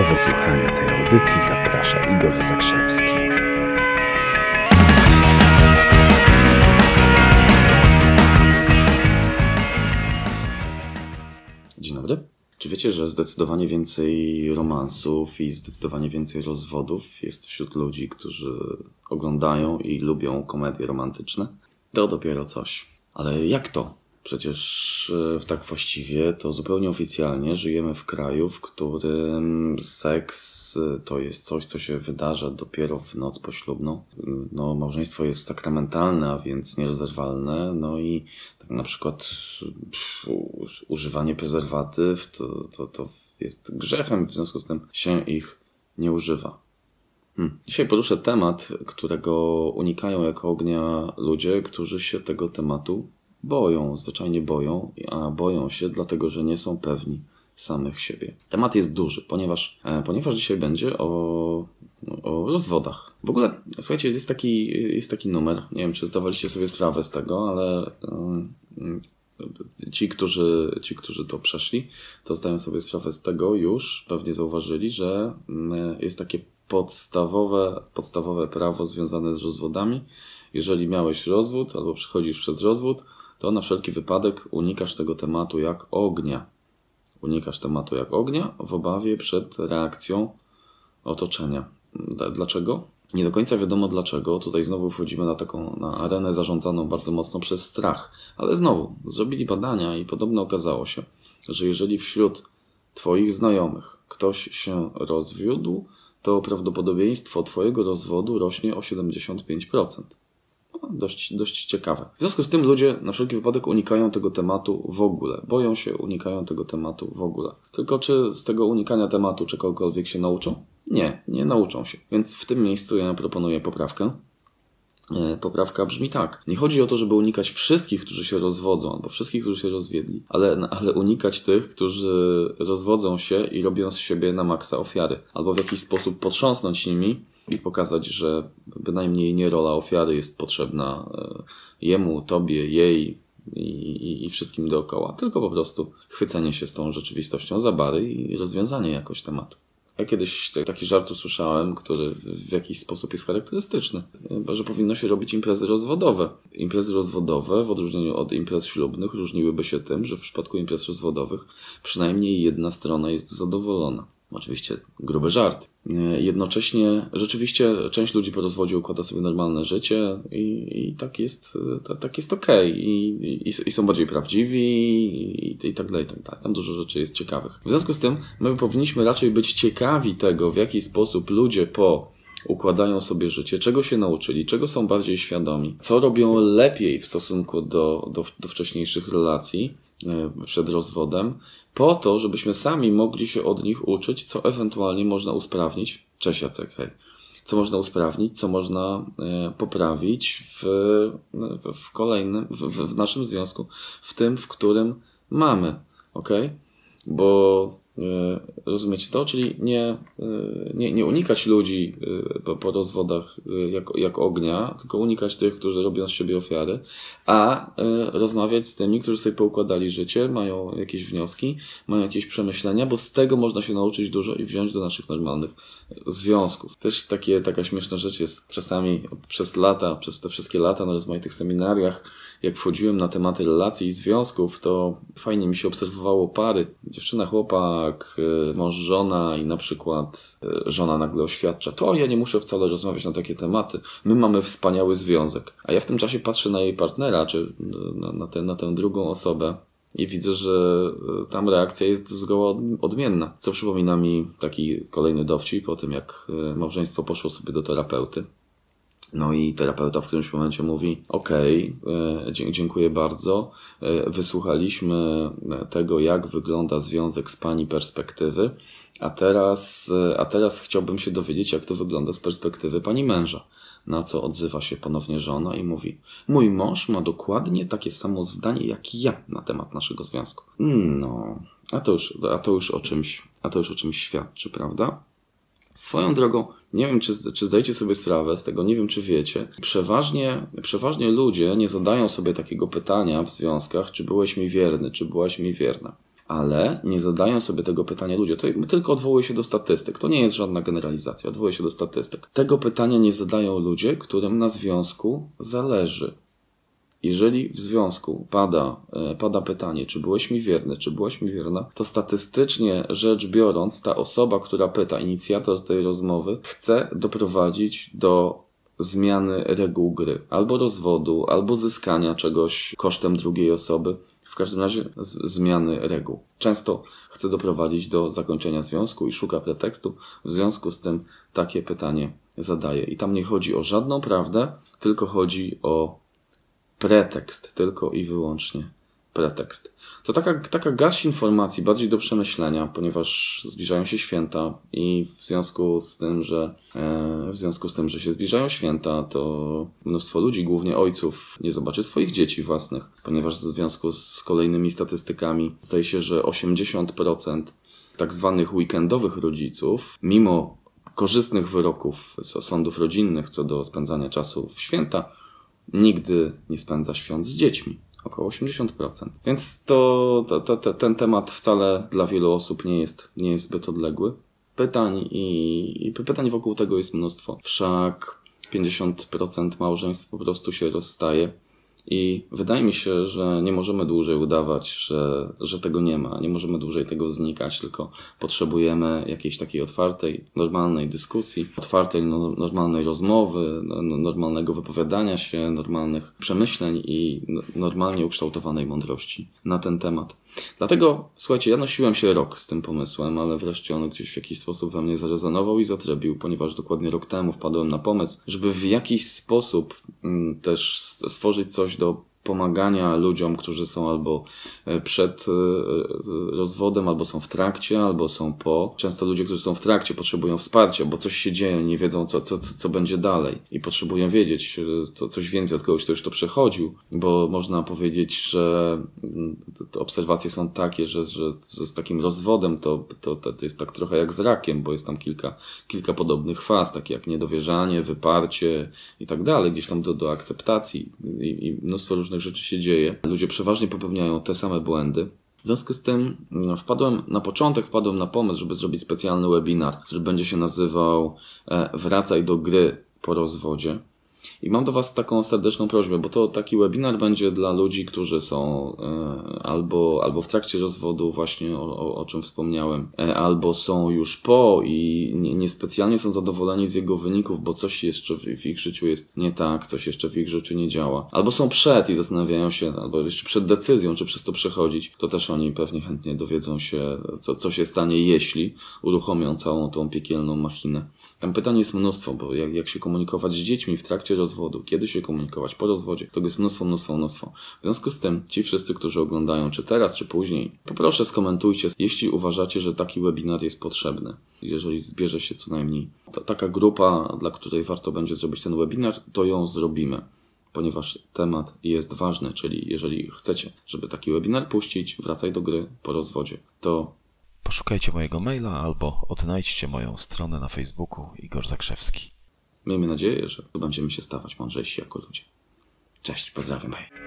Do wysłuchania tej audycji zaprasza Igor Zakrzewski. Dzień dobry. Czy wiecie, że zdecydowanie więcej romansów i zdecydowanie więcej rozwodów jest wśród ludzi, którzy oglądają i lubią komedie romantyczne? To dopiero coś. Ale jak to? Przecież e, tak właściwie to zupełnie oficjalnie żyjemy w kraju, w którym seks e, to jest coś, co się wydarza dopiero w noc poślubną. No, małżeństwo jest sakramentalne, a więc nierozerwalne. No i tak na przykład pff, używanie prezerwatyw to, to, to jest grzechem, w związku z tym się ich nie używa. Hmm. Dzisiaj poruszę temat, którego unikają jako ognia ludzie, którzy się tego tematu boją, zwyczajnie boją, a boją się dlatego, że nie są pewni samych siebie. Temat jest duży, ponieważ, e, ponieważ dzisiaj będzie o, o rozwodach. W ogóle, słuchajcie, jest taki, jest taki numer, nie wiem, czy zdawaliście sobie sprawę z tego, ale ci, którzy, ci, którzy to przeszli, to zdają sobie sprawę z tego już, pewnie zauważyli, że jest takie podstawowe, podstawowe prawo związane z rozwodami. Jeżeli miałeś rozwód albo przechodzisz przez rozwód, to na wszelki wypadek unikasz tego tematu jak ognia. Unikasz tematu jak ognia w obawie przed reakcją otoczenia. Dlaczego? Nie do końca wiadomo dlaczego. Tutaj znowu wchodzimy na taką na arenę zarządzaną bardzo mocno przez strach. Ale znowu, zrobili badania i podobno okazało się, że jeżeli wśród Twoich znajomych ktoś się rozwiódł, to prawdopodobieństwo Twojego rozwodu rośnie o 75% dość, dość ciekawe. W związku z tym ludzie na wszelki wypadek unikają tego tematu w ogóle. Boją się, unikają tego tematu w ogóle. Tylko czy z tego unikania tematu czegokolwiek się nauczą? Nie, nie nauczą się. Więc w tym miejscu ja proponuję poprawkę. E, poprawka brzmi tak. Nie chodzi o to, żeby unikać wszystkich, którzy się rozwodzą, albo wszystkich, którzy się rozwiedli, ale, ale unikać tych, którzy rozwodzą się i robią z siebie na maksa ofiary, albo w jakiś sposób potrząsnąć nimi i pokazać, że bynajmniej nie rola ofiary jest potrzebna e, jemu, tobie, jej i, i, i wszystkim dookoła, tylko po prostu chwycenie się z tą rzeczywistością za bary i rozwiązanie jakoś tematu. Ja kiedyś taki żart usłyszałem, który w jakiś sposób jest charakterystyczny, że powinno się robić imprezy rozwodowe. Imprezy rozwodowe, w odróżnieniu od imprez ślubnych, różniłyby się tym, że w przypadku imprez rozwodowych przynajmniej jedna strona jest zadowolona. Oczywiście gruby żart. Jednocześnie rzeczywiście część ludzi po rozwodzie układa sobie normalne życie i, i tak jest, tak jest okej. Okay. I, i, I, są bardziej prawdziwi i, i tak dalej, tak dalej. Tam dużo rzeczy jest ciekawych. W związku z tym my powinniśmy raczej być ciekawi tego, w jaki sposób ludzie po układają sobie życie, czego się nauczyli, czego są bardziej świadomi, co robią lepiej w stosunku do, do, do wcześniejszych relacji e, przed rozwodem po to, żebyśmy sami mogli się od nich uczyć, co ewentualnie można usprawnić. Cześć Jacek, hej. Co można usprawnić, co można e, poprawić w, w kolejnym, w, w naszym związku, w tym, w którym mamy. Ok? Bo rozumiecie to? Czyli nie, e, nie, nie unikać ludzi e, po, po rozwodach jak, jak ognia, tylko unikać tych, którzy robią z siebie ofiary, a rozmawiać z tymi, którzy sobie poukładali życie, mają jakieś wnioski, mają jakieś przemyślenia, bo z tego można się nauczyć dużo i wziąć do naszych normalnych związków. Też takie, taka śmieszna rzecz jest czasami przez lata, przez te wszystkie lata na rozmaitych seminariach, jak wchodziłem na tematy relacji i związków, to fajnie mi się obserwowało pary. Dziewczyna, chłopak, e, mąż, żona i na przykład e, żona nagle oświadcza, to ja nie muszę wcale rozmawiać na takie tematy. My mamy wspaniały związek. A ja w tym czasie patrzę na jej partnera, czy na, na, tę, na tę drugą osobę i widzę, że e, tam reakcja jest zgoła odmienna. Co przypomina mi taki kolejny dowcip po tym, jak małżeństwo poszło sobie do terapeuty. No i terapeuta w którymś momencie mówi: OK, e, dziękuję bardzo. E, wysłuchaliśmy tego, jak wygląda związek z Pani perspektywy, a teraz, e, a teraz chciałbym się dowiedzieć, jak to wygląda z perspektywy Pani męża. Na co odzywa się ponownie żona i mówi: Mój mąż ma dokładnie takie samo zdanie jak ja na temat naszego związku. No, a to już, a to już o czymś, a to już o czymś świadczy, prawda? Swoją drogą, nie wiem, czy, czy zdajecie sobie sprawę z tego, nie wiem, czy wiecie. Przeważnie, przeważnie ludzie nie zadają sobie takiego pytania w związkach, czy byłeś mi wierny, czy byłaś mi wierna. ale nie zadają sobie tego pytania ludzie. To tylko odwołuje się do statystyk. To nie jest żadna generalizacja, odwołuje się do statystyk. Tego pytania nie zadają ludzie, którym na związku zależy. Jeżeli w związku pada, e, pada pytanie, czy byłeś mi wierny, czy byłaś mi wierna, to statystycznie rzecz biorąc, ta osoba, która pyta, inicjator tej rozmowy, chce doprowadzić do zmiany reguł gry, albo rozwodu, albo zyskania czegoś kosztem drugiej osoby. W każdym razie zmiany reguł. Często chce doprowadzić do zakończenia związku i szuka pretekstu. W związku z tym takie pytanie zadaje. I tam nie chodzi o żadną prawdę, tylko chodzi o pretekst, tylko i wyłącznie pretekst. To taka, taka garść informacji bardziej do przemyślenia, ponieważ zbliżają się święta i w związku z tym, że e, w związku z tym, że się zbliżają święta, to mnóstwo ludzi, głównie ojców, nie zobaczy swoich dzieci własnych, ponieważ w związku z kolejnymi statystykami zdaje się, że 80% tak zwanych weekendowych rodziców, mimo korzystnych wyroków sądów rodzinnych co do spędzania czasu w święta, nigdy nie spędza świąt z dziećmi. Około 80%. Więc to, to, to, ten temat wcale dla wielu osób nie jest, nie jest zbyt odległy. Pytań i, i pytań wokół tego jest mnóstwo. Wszak 50% małżeństw po prostu się rozstaje. I wydaje mi się, że nie możemy dłużej udawać, że, że tego nie ma. Nie możemy dłużej tego znikać, tylko potrzebujemy jakiejś takiej otwartej, normalnej dyskusji, otwartej, no, normalnej rozmowy, no, no, normalnego wypowiadania się, normalnych przemyśleń i no, normalnie ukształtowanej mądrości na ten temat. Dlatego, słuchajcie, ja nosiłem się rok z tym pomysłem, ale wreszcie on gdzieś w jakiś sposób we mnie zarezonował i zatrebił, ponieważ dokładnie rok temu wpadłem na pomysł, żeby w jakiś sposób mm, też stworzyć coś do pomagania ludziom, którzy są albo e, przed e, e, rozwodem, albo są w trakcie, albo są po. Często ludzie, którzy są w trakcie, potrzebują wsparcia, bo coś się dzieje, nie wiedzą, co, co, co będzie dalej i potrzebują wiedzieć co, coś więcej od kogoś, kto już to przechodził, bo można powiedzieć, że mm, obserwacje są takie, że, że, że z takim rozwodem to, to, to jest tak trochę jak z rakiem, bo jest tam kilka, kilka podobnych faz, takie jak niedowierzanie, wyparcie i tak dalej, gdzieś tam do, do akceptacji i, i mnóstwo różnych rzeczy się dzieje. Ludzie przeważnie popełniają te same błędy. W związku z tym no, wpadłem na początek, wpadłem na pomysł, żeby zrobić specjalny webinar, który będzie się nazywał e, Wracaj do gry po rozwodzie. I mam do Was taką serdeczną prośbę, bo to taki webinar będzie dla ludzi, którzy są e, albo, albo w trakcie rozwodu, właśnie o, o, o czym wspomniałem, e, albo są już po i nie- niespecjalnie są zadowoleni z jego wyników, bo coś jeszcze w, w ich życiu jest nie tak, coś jeszcze w ich życiu nie działa. Albo są przed i zastanawiają się, albo jeszcze przed decyzją, czy przez to przechodzić, to też oni pewnie chętnie dowiedzą się, co, co się stanie, jeśli uruchomią całą tą piekielną machinę. Tam pytań jest mnóstwo, bo jak, jak się komunikować z dziećmi w trakcie rozwodu, kiedy się komunikować po rozwodzie, tego jest mnóstwo, mnóstwo, mnóstwo. W związku z tym, ci wszyscy, którzy oglądają, czy teraz, czy później, poproszę skomentujcie, jeśli uważacie, że taki webinar jest potrzebny. Jeżeli zbierze się co najmniej ta, taka grupa, dla której warto będzie zrobić ten webinar, to ją zrobimy. Ponieważ temat jest ważny, czyli jeżeli chcecie, żeby taki webinar puścić, wracaj do gry po rozwodzie, to Poszukajcie mojego maila albo odnajdźcie moją stronę na Facebooku Igor Zakrzewski. miejmy nadzieję, że będziemy się stawać mądrzejsi jako ludzie. Cześć, pozdrawiam. Hej.